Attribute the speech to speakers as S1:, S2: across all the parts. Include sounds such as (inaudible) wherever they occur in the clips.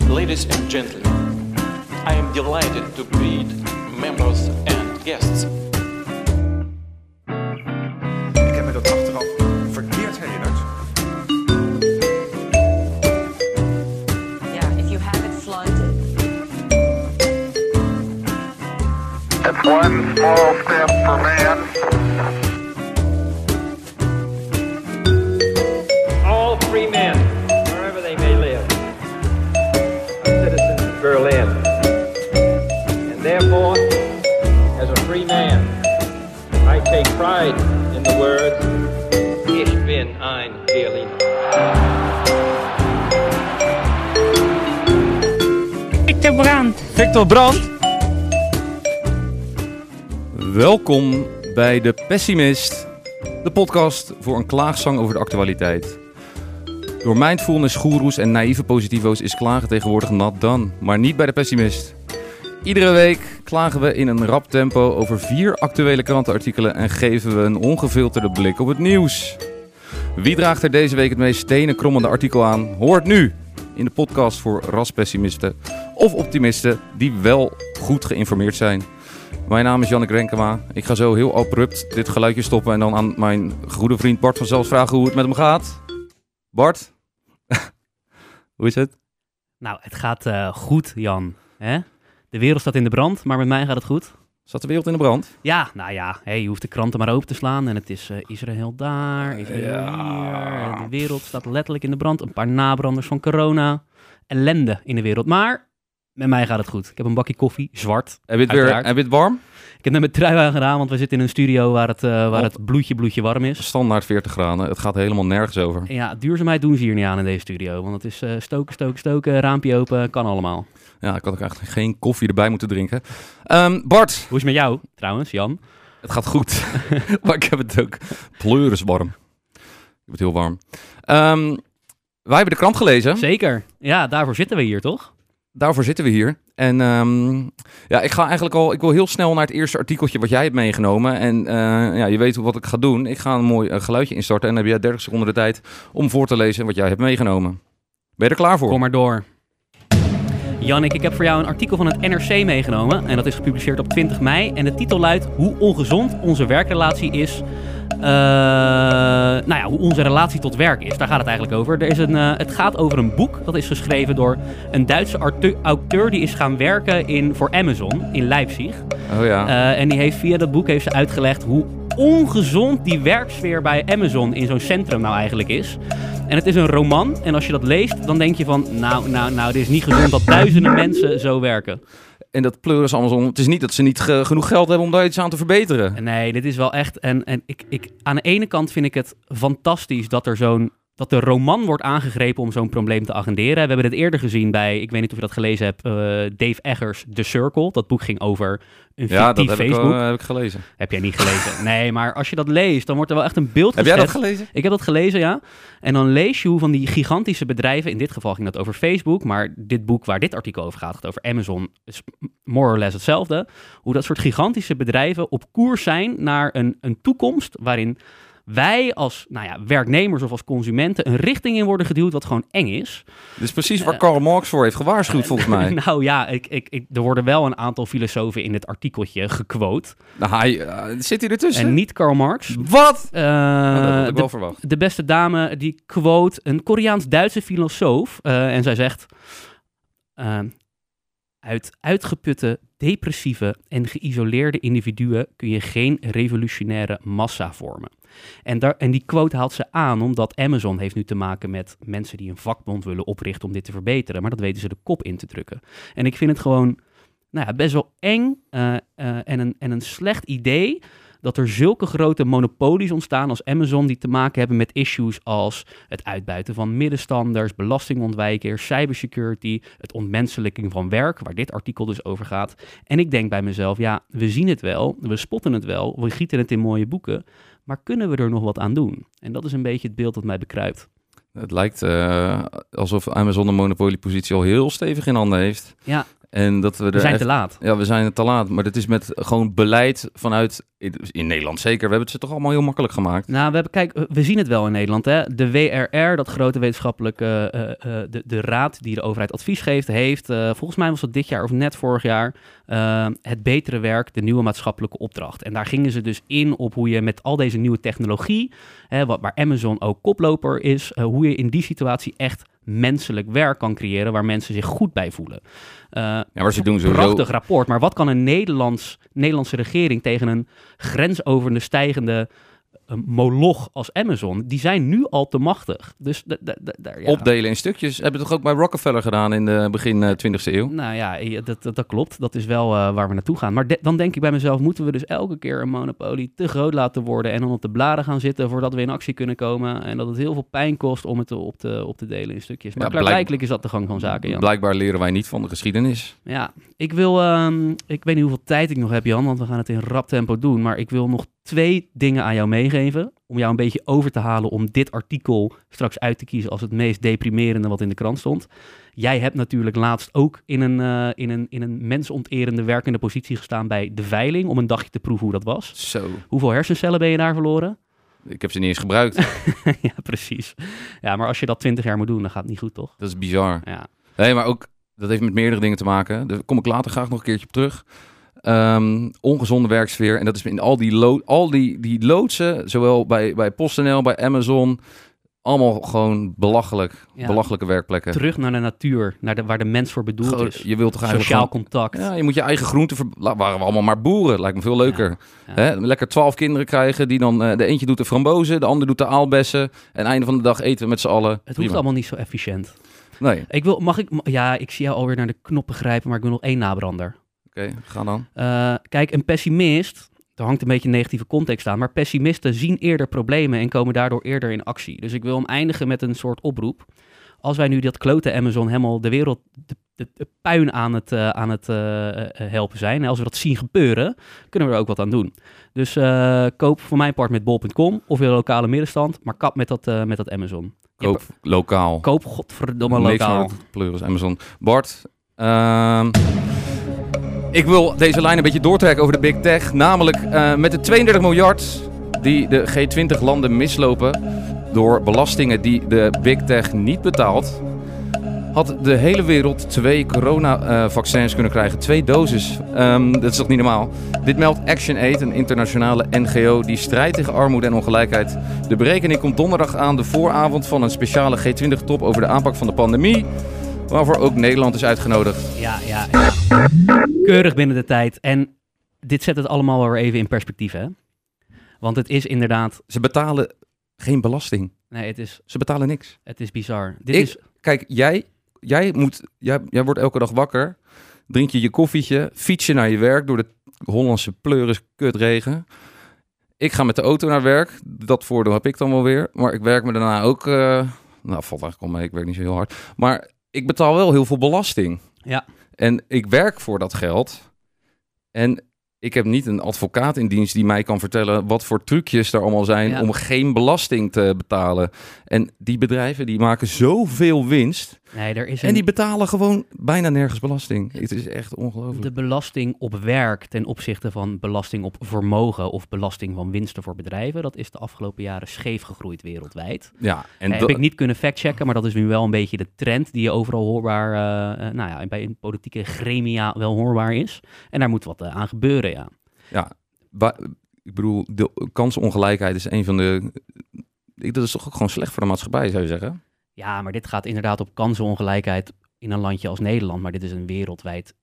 S1: Ladies and gentlemen, I am delighted to greet members and guests.
S2: Pride in the words, Ich bin ein Berliner.
S3: Victor Brandt.
S4: Victor Brandt. Welkom bij De Pessimist, de podcast voor een klaagzang over de actualiteit. Door mindfulness, goeroes en naïeve positivo's is klagen tegenwoordig nat dan, maar niet bij De Pessimist. Iedere week klagen we in een rap tempo over vier actuele krantenartikelen en geven we een ongefilterde blik op het nieuws. Wie draagt er deze week het meest stenen krommende artikel aan? Hoort nu in de podcast voor raspessimisten of optimisten die wel goed geïnformeerd zijn. Mijn naam is Jannik Renkema. Ik ga zo heel abrupt dit geluidje stoppen en dan aan mijn goede vriend Bart vanzelf vragen hoe het met hem gaat. Bart? (laughs) hoe is het?
S3: Nou, het gaat eh, goed, Jan. Hè? De wereld staat in de brand, maar met mij gaat het goed.
S4: Zat de wereld in de brand?
S3: Ja, nou ja, hey, je hoeft de kranten maar open te slaan en het is eh, Israël daar, Israël
S4: Ja.
S3: hier. De wereld staat letterlijk in de brand. Een paar nabranders van corona. Ellende in de wereld. Maar met mij gaat het goed. Ik heb een bakje koffie, zwart.
S4: Heb je het, weer, heb je het warm?
S3: Ik heb net mijn trui aangedaan, want we zitten in een studio waar het, eh, waar het bloedje bloedje warm is.
S4: Standaard 40 graden. Het gaat helemaal nergens over.
S3: En Ja, duurzaamheid doen ze hier niet aan in deze studio. Want het is eh, stoken, stoken, stoken, raampje open, kan allemaal.
S4: Ja, ik had ook eigenlijk geen koffie erbij moeten drinken. Ehm, Bart,
S3: Hoe is het met jou, trouwens, Jan?
S4: het gaat goed. (laughs) maar ik heb het ook pleuriswarm. Ik heb het heel warm. Ehm, wij hebben de krant gelezen.
S3: Zeker. Ja, daarvoor zitten we hier, toch?
S4: Daarvoor zitten we hier. En ehm, ja, ik ga eigenlijk al. Ik wil heel snel naar het eerste artikeltje wat jij hebt meegenomen. En eh, ja, je weet wat ik ga doen. Ik ga een mooi eh, geluidje instarten. En dan heb jij 30 seconden de tijd om voor te lezen wat jij hebt meegenomen. Ben je er klaar voor?
S3: Kom maar door. Jannik, ik heb voor jou een artikel van het NRC meegenomen. En dat is gepubliceerd op 20 mei. En de titel luidt Hoe ongezond onze werkrelatie is. Eh, nou ja, hoe onze relatie tot werk is. Daar gaat het eigenlijk over. Er is een, eh, het gaat over een boek. Dat is geschreven door een Duitse auteur. Die is gaan werken in, voor Amazon in Leipzig.
S4: Oh ja.
S3: Eh, en die heeft via dat boek heeft ze uitgelegd hoe ongezond die werksfeer bij Amazon in zo'n centrum nou eigenlijk is. En het is een roman. En als je dat leest, dan denk je van... Nou, nou, nou, dit is niet gezond dat duizenden mensen zo werken.
S4: En dat pleuren ze allemaal zo. Het is niet dat ze niet ge- genoeg geld hebben om daar iets aan te verbeteren.
S3: Nee, dit is wel echt... En, en ik, ik, aan de ene kant vind ik het fantastisch dat er zo'n... Dat de roman wordt aangegrepen om zo'n probleem te agenderen. We hebben het eerder gezien bij, ik weet niet of je dat gelezen hebt, eh, Dave Eggers' The Circle. Dat boek ging over een
S4: Ja, dat
S3: fictief
S4: heb ik,
S3: Facebook.
S4: wel, eh, heb ik gelezen.
S3: Heb jij niet gelezen? (laughs) Nee, maar als je dat leest, dan wordt er wel echt een beeld
S4: Heb jij dat gelezen?
S3: Ik heb dat gelezen, ja. En dan lees je hoe van die gigantische bedrijven, in dit geval ging dat over Facebook, maar dit boek waar dit artikel over gaat, gaat over Amazon, is more or less hetzelfde. Hoe dat soort gigantische bedrijven op koers zijn naar een, een toekomst waarin wij als nou ja, werknemers of als consumenten een richting in worden geduwd wat gewoon eng is.
S4: Dit is precies waar Karl Marx voor heeft gewaarschuwd, volgens mij. (laughs)
S3: nou ja, ik, ik, ik, er worden wel een aantal filosofen in dit artikeltje gequote.
S4: Nou, hij, eh, zit hij ertussen?
S3: En niet Karl Marx.
S4: Wat?
S3: Eh,
S4: Nou, dat had ik
S3: de-
S4: wel verwacht.
S3: de beste dame die quote een Koreaans-Duitse filosoof. eh, en zij zegt: eh, Uit uitgeputte, depressieve en geïsoleerde individuen kun je geen revolutionaire massa vormen. En, daar, en die quote haalt ze aan omdat Amazon heeft nu te maken met mensen die een vakbond willen oprichten om dit te verbeteren. Maar dat weten ze de kop in te drukken. En ik vind het gewoon nou ja, best wel eng eh, eh, en, een, en een slecht idee dat er zulke grote monopolies ontstaan als Amazon die te maken hebben met issues als het uitbuiten van middenstanders, belastingontwijkers, cybersecurity, het ontmenselijking van werk, waar dit artikel dus over gaat. En ik denk bij mezelf, ja, we zien het wel, we spotten het wel, we gieten het in mooie boeken, maar kunnen we er nog wat aan doen? En dat is een beetje het beeld dat mij bekruipt.
S4: Het lijkt eh, alsof Amazon een monopoliepositie al heel stevig in handen heeft.
S3: Ja,
S4: En dat we er
S3: We zijn
S4: echt-
S3: te laat.
S4: Ja, we zijn te laat. Maar dat is met gewoon beleid vanuit, in, Nederland zeker, we hebben het ze toch allemaal heel makkelijk gemaakt.
S3: Nou, we, hebben, kijk, we zien het wel in Nederland. Hè? De WRR, dat grote wetenschappelijke, eh, eh, de, de raad die de overheid advies geeft, heeft, eh, volgens mij was dat dit jaar of net vorig jaar, eh, het betere werk, de nieuwe maatschappelijke opdracht. En daar gingen ze dus in op hoe je met al deze nieuwe technologie, hè, wat, waar Amazon ook koploper is, eh, hoe je in die situatie echt menselijk werk kan creëren waar mensen zich goed bij voelen. Eh,
S4: Ja, maar ze doen sowieso...
S3: Prachtig rapport. Maar wat kan een Nederlands, Nederlandse regering tegen een grensoverende eh, moloch als Amazon? Die zijn nu al te machtig. Dus daar, ja.
S4: Opdelen in stukjes. Hebben we toch ook bij Rockefeller gedaan in de begin eh, 20e eeuw?
S3: Nou ja, je- dat, dat, dat klopt. Dat is wel eh, waar we naartoe gaan. Maar de- dan denk ik bij mezelf, moeten we dus elke keer een monopolie te groot laten worden en dan op de bladen gaan zitten voordat we in actie kunnen komen. En dat het heel veel pijn kost om het op te, op te delen in stukjes. Maar
S4: Ja, blijk-
S3: klaarblijkelijk is dat de gang van zaken, Jan.
S4: Blijkbaar leren wij niet van de geschiedenis.
S3: Ja, ik wil, ehm, ik weet niet hoeveel tijd ik nog heb, Jan, want we gaan het in rap tempo doen. Maar ik wil nog twee dingen aan jou meegeven. Om jou een beetje over te halen om dit artikel straks uit te kiezen als het meest deprimerende wat in de krant stond. Jij hebt natuurlijk laatst ook in een, eh, in een, in een mensonterende werkende positie gestaan bij de veiling. Om een dagje te proeven hoe dat was.
S4: Zo,
S3: Hoeveel hersencellen ben je daar verloren?
S4: ik heb ze niet eens gebruikt. (laughs)
S3: ja, precies. Ja, maar als je dat twintig jaar moet doen, dan gaat het niet goed, toch?
S4: Dat is bizar.
S3: Ja.
S4: Nee, maar ook, dat heeft met meerdere dingen te maken. Daar kom ik later graag nog een keertje op terug. Ehm, ongezonde werksfeer. En dat is in al die, lo al die, die loodsen, zowel bij, bij PostNL, bij Amazon. Allemaal gewoon belachelijk.
S3: Ja.
S4: Belachelijke werkplekken.
S3: Terug naar de natuur, naar de, waar de mens voor bedoeld is.
S4: je wilt toch eigenlijk
S3: Sociaal
S4: gewoon-
S3: contact.
S4: Ja, je moet je eigen groenten... Waren we allemaal maar boeren. Lijkt me veel leuker.
S3: Ja.
S4: Hè? Lekker twaalf kinderen krijgen. Die dan, eh, de eentje doet de frambozen, de ander doet de aalbessen. En einde van de dag eten we met z'n allen.
S3: Het hoeft
S4: Prima.
S3: allemaal niet zo efficiënt.
S4: Nee.
S3: Ik wil, mag ik, ja, ik zie jou alweer naar de knoppen grijpen, maar ik wil nog één nabrander.
S4: Ga dan.
S3: Eh, kijk, een pessimist, er hangt een beetje een negatieve context aan, maar pessimisten zien eerder problemen en komen daardoor eerder in actie. Dus ik wil hem eindigen met een soort oproep. Als wij nu dat klote Amazon helemaal de wereld de, de, de puin aan het, eh, aan het eh, helpen zijn, en als we dat zien gebeuren, kunnen we er ook wat aan doen. Dus koop voor mijn part met bol.com of weer lokale middenstand, maar kap met dat, met dat Amazon.
S4: Koop lokaal.
S3: Koop godverdomme
S4: Niks
S3: lokaal.
S4: hard pleuris Amazon. Bart, ehm, ik wil deze lijn een beetje doortrekken over de Big Tech. Namelijk eh, met de 32 miljard die de G20-landen mislopen door belastingen die de Big Tech niet betaalt, had de hele wereld twee coronavaccins kunnen krijgen. Twee doses. Ehm, dat is toch niet normaal? Dit meldt ActionAid, een internationale NGO die strijdt tegen armoede en ongelijkheid. De berekening komt donderdag aan de vooravond van een speciale G20-top over de aanpak van de pandemie. Waarvoor ook Nederland is uitgenodigd.
S3: Ja, ja. Keurig binnen de tijd. En dit zet het allemaal wel weer even in perspectief, hè? Want het is inderdaad...
S4: Ze betalen geen belasting.
S3: Nee, het is,
S4: Ze betalen niks.
S3: het is bizar. Dit
S4: Ik-
S3: is...
S4: Kijk, jij, jij, moet, jij, jij wordt elke dag wakker. Drink je je koffietje. Fiets je naar je werk door de Hollandse pleuris kutregen. Ik ga met de auto naar werk. Dat voordeel heb ik dan wel weer. Maar ik werk me daarna ook... eh, nou, valt eigenlijk al mee. Ik werk niet zo heel hard. Maar ik betaal wel heel veel belasting.
S3: Ja.
S4: En ik werk voor dat geld. En ik heb niet een advocaat in dienst die mij kan vertellen wat voor trucjes er allemaal zijn
S3: Ja.
S4: om geen belasting te betalen. En die bedrijven die maken zoveel winst.
S3: Nee, er is een...
S4: En die betalen gewoon bijna nergens belasting. Het is echt ongelooflijk.
S3: De belasting op werk ten opzichte van belasting op vermogen of belasting van winsten voor bedrijven, dat is de afgelopen jaren scheef gegroeid wereldwijd.
S4: Ja, en
S3: Heb
S4: dat-
S3: ik niet kunnen factchecken, maar dat is nu wel een beetje de trend die je overal hoorbaar, eh, eh, nou ja, bij een politieke gremia wel hoorbaar is. En daar moet wat eh, aan gebeuren, ja.
S4: wa- ik bedoel, de kansenongelijkheid is een van de. Ik, dat is toch ook gewoon slecht voor de maatschappij, zou je zeggen?
S3: Ja, maar dit gaat inderdaad op kansenongelijkheid in een landje als Nederland, maar dit is een wereldwijd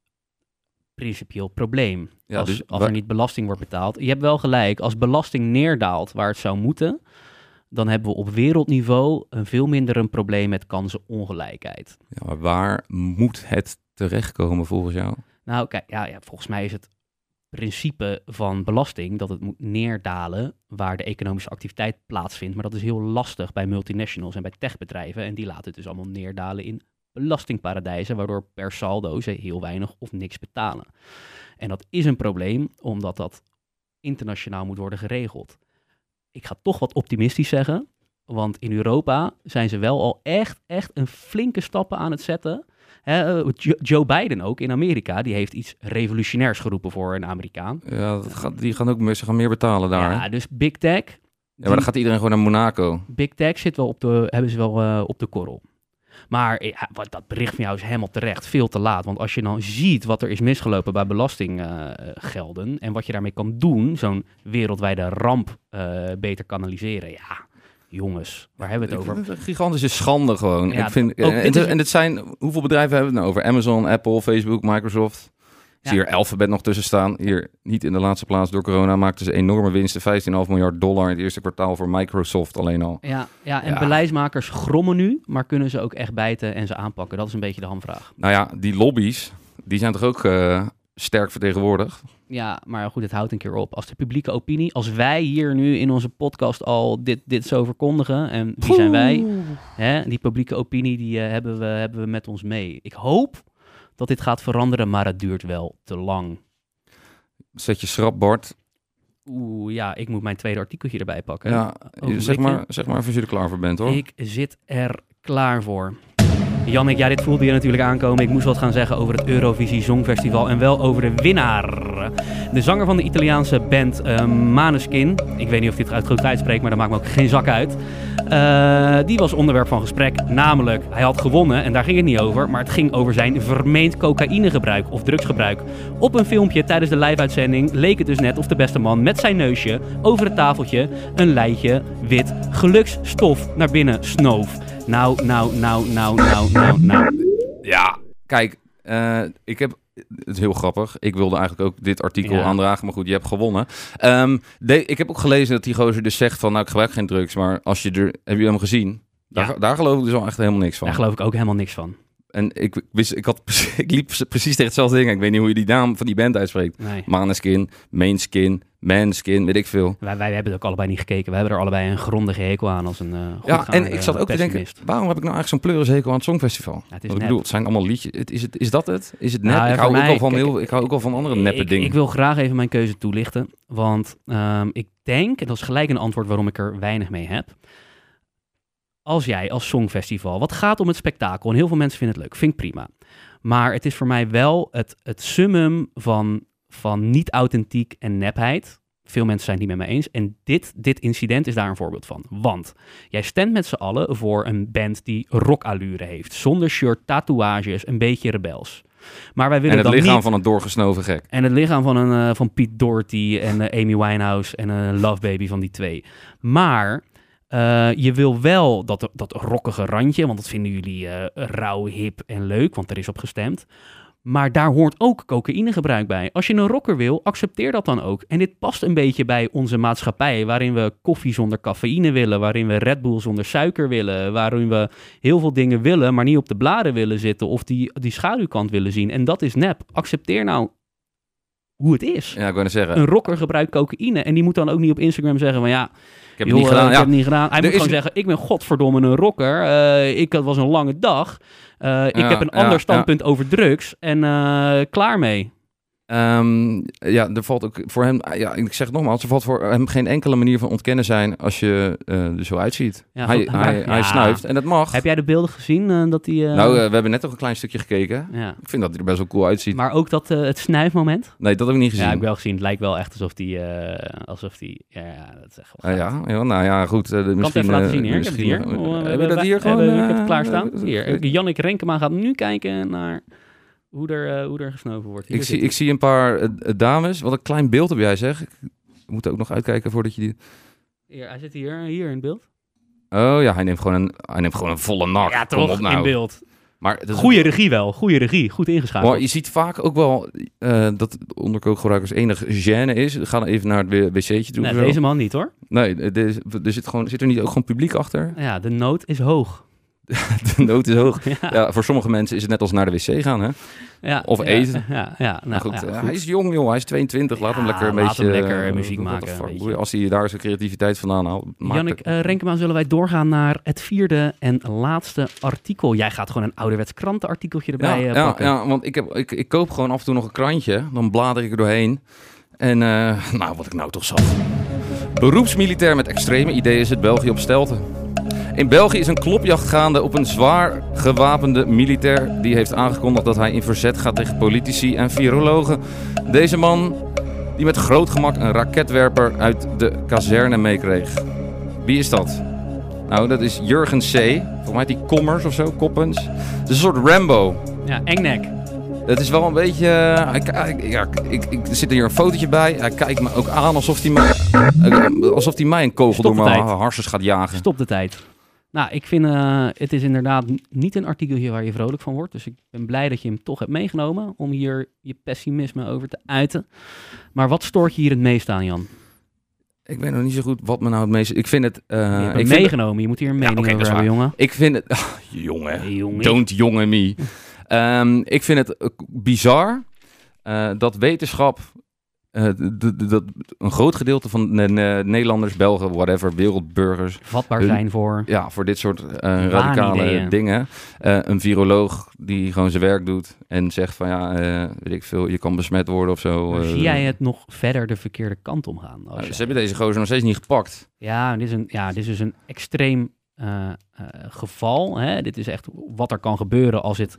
S3: principieel probleem.
S4: Ja,
S3: als
S4: dus
S3: als er niet belasting wordt betaald. Je hebt wel gelijk, als belasting neerdaalt waar het zou moeten, dan hebben we op wereldniveau een veel minder een probleem met kansenongelijkheid.
S4: Ja, maar waar moet het terechtkomen volgens jou?
S3: Nou, kijk, ja, ja, volgens mij is het principe van belasting dat het moet neerdalen waar de economische activiteit plaatsvindt. Maar dat is heel lastig bij multinationals en bij techbedrijven. En die laten het dus allemaal neerdalen in belastingparadijzen, waardoor per saldo ze heel weinig of niks betalen. En dat is een probleem, omdat dat internationaal moet worden geregeld. Ik ga toch wat optimistisch zeggen, want in Europa zijn ze wel al echt, echt een flinke stappen aan het zetten. Hè, eh, Jo- Joe Biden ook in Amerika, die heeft iets revolutionairs geroepen voor een Amerikaan.
S4: Ja, dat gaat, die gaan ook meer, ze gaan meer betalen daar.
S3: Ja,
S4: hè?
S3: dus Big Tech.
S4: Ja, maar dan gaat iedereen gewoon naar Monaco.
S3: Big Tech zit wel op de, hebben ze wel eh, op de korrel. Maar ja, wat, dat bericht van jou is helemaal terecht. Veel te laat. Want als je dan ziet wat er is misgelopen bij belastinggelden. en wat je daarmee kan doen. Zo'n wereldwijde ramp eh, beter kanaliseren. Ja, jongens, waar hebben we het
S4: Ik
S3: over?
S4: vind het een gigantische schande gewoon.
S3: Ja,
S4: ik vind,
S3: ook
S4: en, en, het zijn, hoeveel bedrijven hebben we het nou over? Amazon, Apple, Facebook, Microsoft. Ik zie
S3: Ja.
S4: hier Alphabet nog tussen staan. Hier niet in de laatste plaats door corona maakten ze enorme winsten. 15,5 miljard dollar in het eerste kwartaal voor Microsoft alleen al.
S3: Ja, ja en
S4: Ja.
S3: beleidsmakers grommen nu. Maar kunnen ze ook echt bijten en ze aanpakken? Dat is een beetje de hamvraag.
S4: Nou ja, die lobby's, die zijn toch ook eh, sterk vertegenwoordigd?
S3: Ja, maar goed, het houdt een keer op. Als de publieke opinie, als wij hier nu in onze podcast al dit, dit zo verkondigen, en wie zijn wij? Hè? Die publieke opinie die, eh, hebben, we, hebben we met ons mee. Ik hoop dat dit gaat veranderen, maar het duurt wel te lang.
S4: Zet je schrapbord.
S3: Oeh, ja, ik moet mijn tweede artikeltje erbij pakken.
S4: Ja, zeg, maar, zeg maar even als je er klaar voor bent hoor.
S3: Ik zit er klaar voor. Jannik, ja, dit voelde je natuurlijk aankomen. Ik moest wat gaan zeggen over het Eurovisie Songfestival en wel over de winnaar. De zanger van de Italiaanse band eh Maneskin. Ik weet niet of dit het goed uitspreekt, maar dat maakt me ook geen zak uit. Eh, die was onderwerp van gesprek. Namelijk, hij had gewonnen en daar ging het niet over. Maar het ging over zijn vermeend cocaïnegebruik of drugsgebruik. Op een filmpje tijdens de live-uitzending leek het dus net of de beste man met zijn neusje over het tafeltje een leidje wit geluksstof naar binnen snoof. Nou, nou, nou, nou, nou, nou, nou.
S4: Ja, kijk, eh, ik heb. Het is heel grappig. Ik wilde eigenlijk ook dit artikel
S3: Ja.
S4: aandragen, maar goed, je hebt gewonnen. Ehm, de, ik heb ook gelezen dat die gozer dus zegt van, nou, ik gebruik geen drugs, maar als je er, heb je hem gezien? Daar,
S3: Ja.
S4: daar geloof ik dus wel echt helemaal niks van.
S3: Daar geloof ik ook helemaal niks van.
S4: En ik wist, ik had, (laughs) ik liep precies tegen hetzelfde ding. Ik weet niet hoe je die naam van die band uitspreekt.
S3: Nee.
S4: Maneskin, Mainskin, Manskin, weet ik veel.
S3: Wij, wij hebben het ook allebei niet gekeken. We hebben er allebei een grondige hekel aan als een eh
S4: Ja, en ik zat ook te denken, waarom heb ik nou eigenlijk zo'n pleurishekel aan het Songfestival?
S3: Ja, het is
S4: ik bedoel, het zijn allemaal liedjes. Het, is, het, is dat het? Is het nep?
S3: Nou, ja,
S4: ik, hou ook wel van
S3: kijk,
S4: heel, ik hou ook wel van andere neppe
S3: ik,
S4: dingen.
S3: Ik wil graag even mijn keuze toelichten. Want ehm, ik denk, en dat is gelijk een antwoord waarom ik er weinig mee heb. Als jij als Songfestival, wat gaat om het spektakel, en heel veel mensen vinden het leuk, vind ik prima. Maar het is voor mij wel het, het summum van, van niet authentiek en nepheid. Veel mensen zijn het niet met me eens. En dit, dit incident is daar een voorbeeld van. Want jij stemt met z'n allen voor een band die rockallure heeft. Zonder shirt, tatoeages, een beetje rebels. Maar wij willen
S4: en het
S3: dan
S4: lichaam
S3: niet...
S4: van een doorgesnoven gek.
S3: En het lichaam van, een, eh, van Pete Doherty en eh, Amy Winehouse en een Love Baby van die twee. Maar eh, je wil wel dat, dat rockige randje, want dat vinden jullie rauw, hip en leuk, want er is op gestemd. Maar daar hoort ook cocaïnegebruik bij. Als je een rocker wil, accepteer dat dan ook. En dit past een beetje bij onze maatschappij, waarin we koffie zonder cafeïne willen, waarin we Red Bull zonder suiker willen, waarin we heel veel dingen willen, maar niet op de bladen willen zitten of die, die schaduwkant willen zien. En dat is nep. Accepteer nou hoe het is.
S4: Ja, ik wou net zeggen.
S3: Een rocker gebruikt cocaïne en die moet dan ook niet op Instagram zeggen van ja,
S4: ik heb
S3: joh,
S4: het niet
S3: eh,
S4: gedaan.
S3: ik
S4: Ja,
S3: heb het niet gedaan. Hij
S4: Er
S3: moet
S4: is
S3: gewoon zeggen, ik ben godverdomme een rocker. Eh, ik, het was een lange dag. Eh, ik
S4: Ja,
S3: heb een ander standpunt over drugs en klaar mee.
S4: Ehm, ja, er valt ook voor hem, ja, ik zeg het nogmaals, er valt voor hem geen enkele manier van ontkennen zijn als je eh, er zo uitziet.
S3: Ja,
S4: hij, hij, hij
S3: ja.
S4: snuift en dat mag.
S3: Heb jij de beelden gezien eh, dat hij... eh,
S4: Nou, we hebben net nog een klein stukje gekeken.
S3: ja.
S4: Ik vind dat hij er best wel cool uitziet.
S3: Maar ook dat, het snuifmoment.
S4: nee, dat heb ik niet gezien.
S3: Ja, ik heb wel gezien. Het lijkt wel echt alsof die... eh, alsof die ja, ja, dat is echt wel
S4: Ah, ja, ja, nou ja, goed.
S3: kan het
S4: misschien,
S3: even laten zien hier. Ik heb het
S4: misschien,
S3: hier. Oh, we
S4: dat hier gewoon?
S3: ik heb het klaarstaan. Hier, Jannik Renkema gaat nu kijken naar hoe er, eh, hoe er gesnoven wordt. Hier
S4: Ik zie, ik zie een paar eh, dames. Wat een klein beeld heb jij, zeg. Ik moet ook nog uitkijken voordat je die...
S3: hij. Zit hier, hier in beeld.
S4: Oh ja, hij neemt gewoon een, hij neemt gewoon een volle nak.
S3: ja, toch,
S4: nou.
S3: in beeld.
S4: Maar,
S3: Goeie regie wel, goede regie. Goed ingeschakeld.
S4: maar je ziet vaak ook wel eh, dat onderkookgebruikers enig gêne is. Ga dan even naar het wc'tje toe.
S3: Nee, deze man niet hoor.
S4: Nee, er, er zit, gewoon, zit er niet ook gewoon publiek achter?
S3: Ja, de nood is hoog. (laughs)
S4: De nood is hoog. (laughs)
S3: Ja,
S4: Ja, voor sommige mensen is het net als naar de wc gaan, hè?
S3: ja,
S4: of eten.
S3: Ja, ja, nou,
S4: goed, eh,
S3: goed.
S4: hij is jong, joh. Hij is 22. Laat hem lekker een beetje...
S3: lekker
S4: eh,
S3: muziek maken,
S4: fuck. Als hij daar zijn creativiteit vandaan haalt.
S3: Jannik eh Renkema, zullen wij doorgaan naar het vierde en laatste artikel. Jij gaat gewoon een ouderwets krantenartikeltje erbij pakken.
S4: ja, want ik, heb, ik, ik koop gewoon af en toe nog een krantje. Dan blader ik er doorheen. En (laughs) nou, wat ik nou toch zat. Beroepsmilitair met extreme ideeën zit België op stelten. In België is een klopjacht gaande op een zwaar gewapende militair. Die heeft aangekondigd dat hij in verzet gaat tegen politici en virologen. Deze man die met groot gemak een raketwerper uit de kazerne meekreeg. Wie is dat? Nou, dat is Jurgen C. Volgens mij heet die Kommers of zo, Koppens. Het is een soort Rambo.
S3: Ja, engnek.
S4: Het is wel een beetje. eh, hij ja, ik, ik, er zit hier een fotootje bij. Hij kijkt me ook aan alsof hij mij, (laughs) alsof hij mij een kogel
S3: Stop
S4: door mijn
S3: tijd.
S4: harses gaat jagen.
S3: Stop de tijd. Nou, ik vind eh, het is inderdaad niet een artikeltje waar je vrolijk van wordt. Dus ik ben blij dat je hem toch hebt meegenomen om hier je pessimisme over te uiten. Maar wat stoort je hier het meest aan, Jan?
S4: Ik weet nog niet zo goed wat me nou het meest. Ik vind het. eh,
S3: je hebt
S4: ik vind
S3: meegenomen. Je moet hier een mening over hebben, jongen.
S4: Ik vind het. (laughs) Ah, jongen.
S3: Hey.
S4: Don't jongen me. Ehm, ik vind het eh, bizar dat wetenschap. Eh, dat een groot gedeelte van de ne- Nederlanders, Belgen, whatever, wereldburgers.
S3: Vatbaar zijn voor.
S4: Ja, voor dit soort eh, radicale dingen. Eh, een viroloog die gewoon zijn werk doet en zegt van ja, weet ik veel, je kan besmet worden of zo.
S3: Zie jij het nog verder de verkeerde kant om gaan? Als je-
S4: ze hebben deze gozer nog steeds niet gepakt.
S3: Ja, dit is een, ja, dit is dus een extreem geval. Hè? Dit is echt wat er kan gebeuren als, het,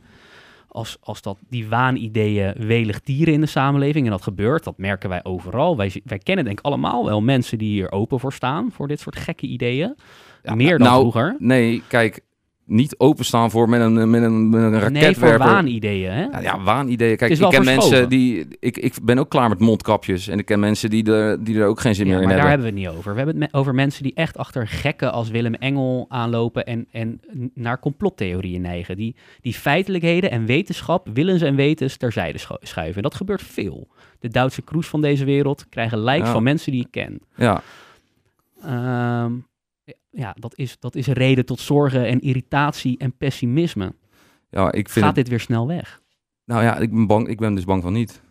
S3: als, als dat die waanideeën welig tieren in de samenleving. En dat gebeurt, dat merken wij overal. Wij, wij kennen denk ik allemaal wel mensen die hier open voor staan, voor dit soort gekke ideeën.
S4: Ja,
S3: Meer dan
S4: nou,
S3: vroeger.
S4: Nee, kijk, niet openstaan voor met een, met een, met een
S3: Nee, voor
S4: raketwerper.
S3: waanideeën. Hè?
S4: Ja, ja, waanideeën. Kijk, ik ken mensen die... Ik, ik ben ook klaar met mondkapjes. En ik ken mensen die er, die er ook geen zin
S3: Ja,
S4: meer in
S3: maar daar
S4: hebben.
S3: hebben we het niet over. We hebben het over mensen die echt achter gekken als Willem Engel aanlopen en, en naar complottheorieën neigen. Die, die feitelijkheden en wetenschap, willens en wetens, terzijde schu- schuiven. En dat gebeurt veel. De Duitse Kroes van deze wereld krijgen likes
S4: Ja.
S3: van mensen die ik ken.
S4: Ja,
S3: Ehm, ja, dat is, dat is een reden tot zorgen en irritatie en pessimisme.
S4: ja, ik vind
S3: Gaat
S4: het-
S3: dit weer snel weg?
S4: Nou ja, ik ben, bang, ik ben dus bang van niet.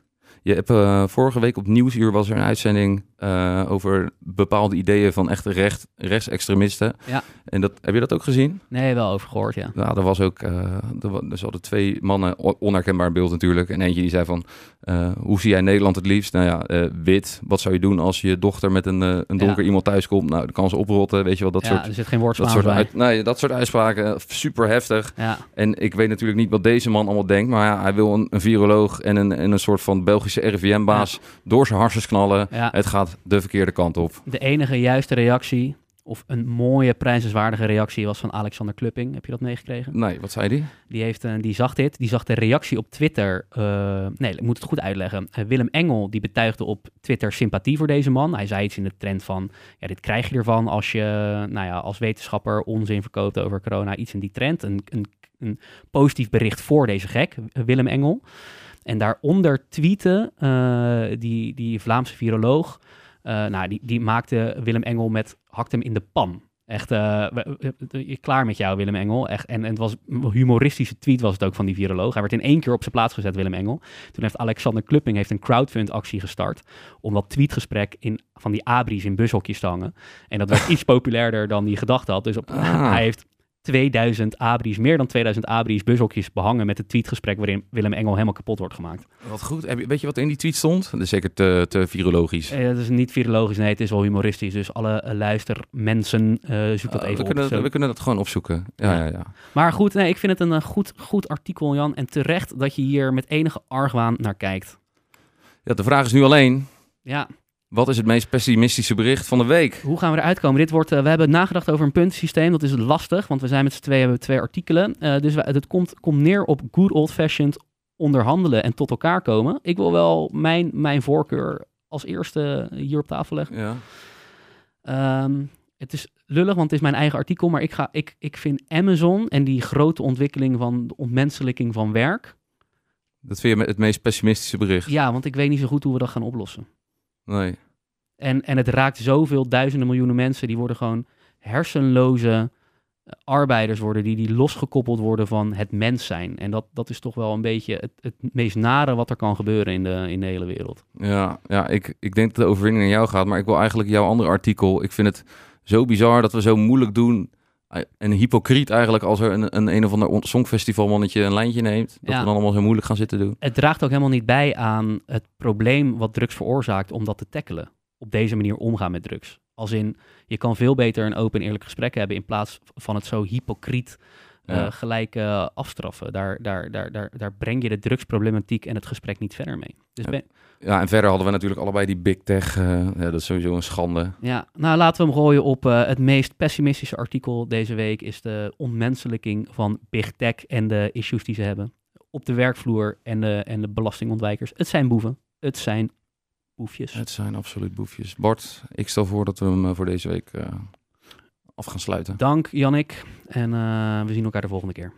S4: Je hebt, eh, vorige week op Nieuwsuur was er een uitzending eh, over bepaalde ideeën van echte recht, rechtsextremisten.
S3: Ja.
S4: En dat, heb je dat ook gezien?
S3: Nee, wel over gehoord, ja.
S4: Nou, er was ook, eh, er, er zaten twee mannen, onherkenbaar beeld natuurlijk. En eentje die zei van, hoe zie jij Nederland het liefst? Nou ja, wit. Wat zou je doen als je dochter met een, een donker
S3: Ja.
S4: iemand thuis komt? Nou, dan kan ze oprotten, weet je wel, dat
S3: ja,
S4: soort...
S3: er zit geen
S4: Dat soort,
S3: bij.
S4: uit, nee, dat soort uitspraken, super heftig.
S3: Ja,
S4: En ik weet natuurlijk niet wat deze man allemaal denkt, maar ja, hij wil een, een viroloog en een, en een soort van Belgische RIVM-baas door zijn harsens knallen.
S3: ja.
S4: Het gaat de verkeerde kant op.
S3: De enige juiste reactie, of een mooie prijzenswaardige reactie, was van Alexander Klupping. Heb je dat meegekregen?
S4: Nee, wat zei die?
S3: Die, heeft, eh, die zag dit. Die zag de reactie op Twitter. eh, nee, ik moet het goed uitleggen. Eh, Willem Engel die betuigde op Twitter sympathie voor deze man. Hij zei iets in de trend van: ja, dit krijg je ervan als je nou ja, als wetenschapper onzin verkoopt over corona. Iets in die trend. Een, een, een positief bericht voor deze gek, Willem Engel. En daaronder tweette eh, die, die Vlaamse viroloog. eh, nou, die, die maakte Willem Engel met hakt hem in de pan. Echt, eh, klaar met jou, Willem Engel. Echt, en, en het was een humoristische tweet was het ook van die viroloog. Hij werd in één keer op zijn plaats gezet, Willem Engel. Toen heeft Alexander Klupping heeft een crowdfund-actie gestart om dat tweetgesprek in, van die abris in bushokjes te hangen. En dat werd (laughs) iets populairder dan hij gedacht had. Dus op,
S4: Ah.
S3: hij heeft 2000 abris, meer dan 2000 abris bushokjes behangen met het tweetgesprek waarin Willem Engel helemaal kapot wordt gemaakt.
S4: Wat goed. Weet je wat er in die tweet stond? Dat is zeker te, te virologisch.
S3: Eh, dat is niet virologisch, nee, het is wel humoristisch. Dus alle eh, luistermensen, eh zoek dat
S4: Uh,
S3: even
S4: we,
S3: op.
S4: kunnen,
S3: Zo.
S4: we kunnen dat gewoon opzoeken. Ja, ja, ja.
S3: Maar goed, nee, ik vind het een eh, goed, goed artikel, Jan. En terecht dat je hier met enige argwaan naar kijkt.
S4: ja, de vraag is nu alleen,
S3: Ja,
S4: wat is het meest pessimistische bericht van de week?
S3: hoe gaan we eruit komen? Dit wordt, eh, we hebben nagedacht over een puntensysteem. Dat is lastig, want we zijn met z'n tweeën, hebben we twee artikelen. Eh, dus we, het komt, komt neer op good old-fashioned onderhandelen en tot elkaar komen. Ik wil wel mijn, mijn voorkeur als eerste hier op tafel leggen.
S4: Ja.
S3: Ehm, het is lullig, want het is mijn eigen artikel, maar ik, ga, ik, ik vind Amazon en die grote ontwikkeling van de ontmenselijking van werk.
S4: Dat vind je het meest pessimistische bericht?
S3: Ja, want ik weet niet zo goed hoe we dat gaan oplossen.
S4: Nee.
S3: En, en het raakt zoveel duizenden miljoenen mensen, die worden gewoon hersenloze eh, arbeiders worden, die, die losgekoppeld worden van het mens zijn. En dat, dat is toch wel een beetje het, het meest nare wat er kan gebeuren in de, in de hele wereld.
S4: Ja, ja ik, ik denk dat de overwinning naar jou gaat, maar ik wil eigenlijk jouw andere artikel. Ik vind het zo bizar dat we zo moeilijk doen. En hypocriet eigenlijk als er een, een, een of ander on- songfestivalmannetje een lijntje neemt. Dat
S3: Ja.
S4: we dan allemaal zo moeilijk gaan zitten doen.
S3: Het draagt ook helemaal niet bij aan het probleem wat drugs veroorzaakt om dat te tackelen. Op deze manier omgaan met drugs. Als in, je kan veel beter een open en eerlijk gesprek hebben in plaats van het zo hypocriet
S4: Ja.
S3: gelijk eh, afstraffen. Daar, daar, daar, daar, daar breng je de drugsproblematiek en het gesprek niet verder mee. Dus
S4: Ja.
S3: ben-
S4: Ja, en verder hadden we natuurlijk allebei die big tech. eh, ja, dat is sowieso een schande.
S3: Ja, nou laten we hem gooien op eh, het meest pessimistische artikel deze week is de ontmenselijking van Big Tech en de issues die ze hebben op de werkvloer en de, en de belastingontwijkers. Het zijn boeven. Het zijn boefjes.
S4: Het zijn absoluut boefjes. Bart, ik stel voor dat we hem eh, voor deze week eh, af gaan sluiten.
S3: Dank Jannik en eh, we zien elkaar de volgende keer.